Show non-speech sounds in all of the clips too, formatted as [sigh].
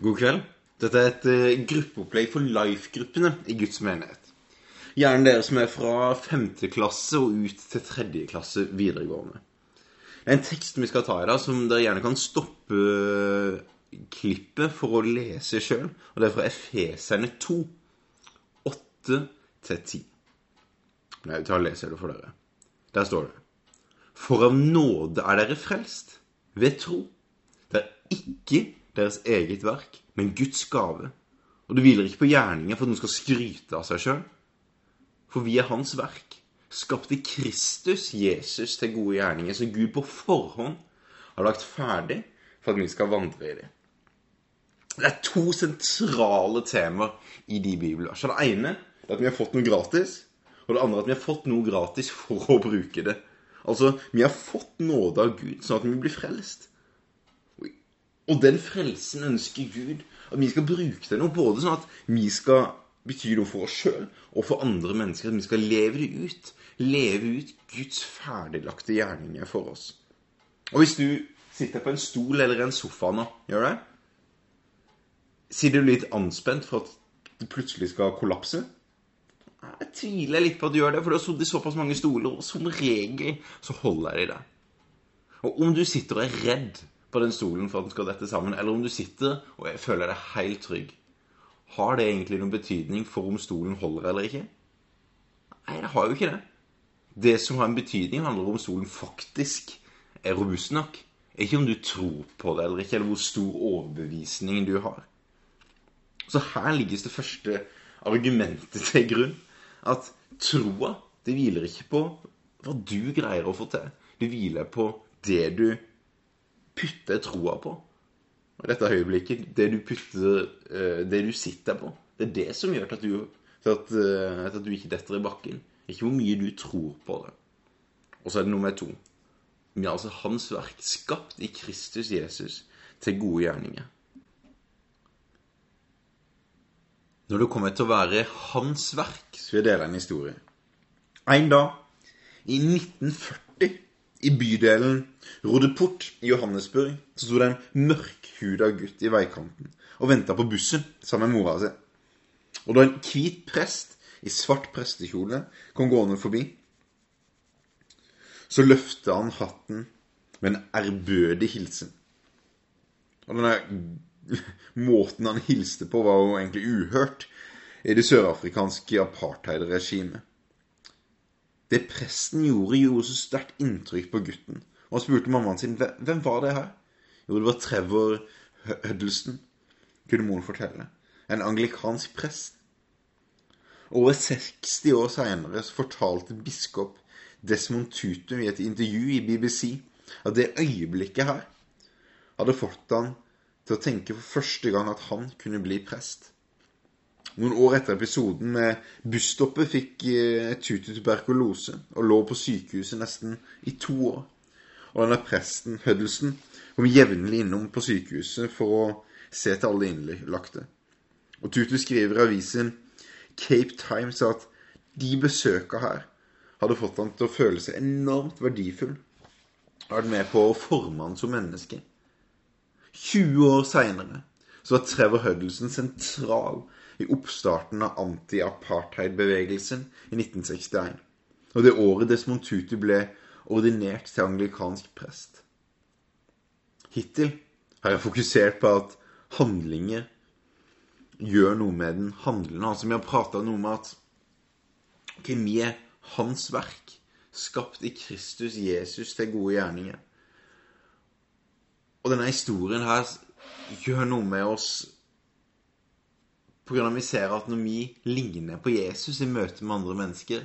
God kveld. Dette er et uh, gruppeopplegg for life-gruppene i Guds menighet. Gjerne dere som er fra 5. klasse og ut til 3. klasse videregående. Det er en tekst vi skal ta i dag, som dere gjerne kan stoppe klippet for å lese sjøl. Og det er fra Efeserne 2, 8-10. Jeg ta og leser det for dere. Der står det For av nåde er dere frelst, ved tro. Det er ikke deres eget verk, men Guds gave. Og det hviler ikke på gjerninger for at noen skal skryte av seg sjøl. For vi er Hans verk, skapte Kristus Jesus til gode gjerninger, som Gud på forhånd har lagt ferdig for at vi skal vandre i det. Det er to sentrale temaer i de bibelversene. Det ene er at vi har fått noe gratis, og det andre er at vi har fått noe gratis for å bruke det. Altså, vi har fått nåde av Gud, sånn at vi blir frelst. Og den frelsen ønsker Gud at vi skal bruke til noe, både sånn at vi skal bety noe for oss sjøl og for andre mennesker. At vi skal leve det ut. Leve ut Guds ferdiglagte gjerninger for oss. Og hvis du sitter på en stol eller en sofa nå, gjør det? Sitter du litt anspent for at det plutselig skal kollapse? Jeg tviler litt på at du gjør det, for du har sittet i såpass mange stoler, og som regel så holder de deg. Og om du sitter og er redd på den stolen for at den skal dette sammen, eller om du sitter og føler deg helt trygg. Har det egentlig noen betydning for om stolen holder eller ikke? Nei, det har jo ikke det. Det som har en betydning, handler om stolen faktisk er robust nok. Ikke om du tror på det eller ikke, eller hvor stor overbevisning du har. Så her ligges det første argumentet [laughs] til grunn. At troa, det hviler ikke på hva du greier å få til. Det hviler på det du putter troa på. Og dette øyeblikket, det du putter eh, Det du sitter på, det er det som gjør at du, at, eh, at du ikke detter i bakken. Ikke hvor mye du tror på det. Og så er det nummer to. Vi er altså hans verk, skapt i Kristus Jesus til gode gjerninger. Når det kommer til å være hans verk, så vil jeg dele en historie. En dag i 1940 i bydelen Rodeport i Johannesburg så sto det en mørkhuda gutt i veikanten og venta på bussen sammen med mora si. Og da en hvit prest i svart prestekjole kom gående forbi, så løfta han hatten med en ærbødig hilsen. Og denne [laughs] måten han hilste på, var jo egentlig uhørt i det sørafrikanske apartheidregimet. Det presten gjorde, gjorde så sterkt inntrykk på gutten. Og han spurte mammaen sin hvem var det her. Jo, det var Trevor Huddleston, kunne moren fortelle. En anglikansk prest. Over 60 år seinere fortalte biskop Desmond Tutu i et intervju i BBC at det øyeblikket her hadde fått han til å tenke for første gang at han kunne bli prest. Noen år etter episoden med busstoppet fikk eh, Tutu tuberkulose og lå på sykehuset nesten i to år. Og denne presten, Huddleston, kom jevnlig innom på sykehuset for å se til alle innlagte. Og Tutu skriver i avisen Cape Times at de besøka her hadde fått han til å føle seg enormt verdifull og vært med på å forme han som menneske. 20 år seinere så var Trevor Huddleston sentral i oppstarten av anti-apartheid-bevegelsen i 1961. Og det året Desmond Tutu ble ordinert til anglikansk prest. Hittil har jeg fokusert på at handlinger gjør noe med den handlende. Altså vi har prata noe med at okay, vi er hans verk, skapt i Kristus Jesus til gode gjerninger. Og denne historien her gjør noe med oss på grunn av vi ser at når vi ligner på Jesus i møte med andre mennesker,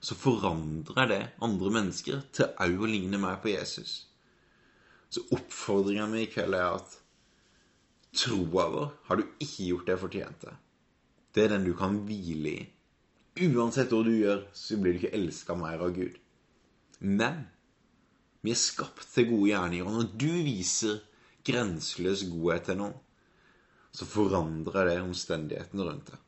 så forandrer det andre mennesker til òg å ligne mer på Jesus. Så oppfordringa mi i kveld er at troa vår har du ikke gjort det fortjente. Det er den du kan hvile i. Uansett hva du gjør, så blir du ikke elska mer av Gud. Men vi er skapt til gode gjerninger. Og når du viser grenseløs godhet til noen, så forandrer det omstendighetene rundt det.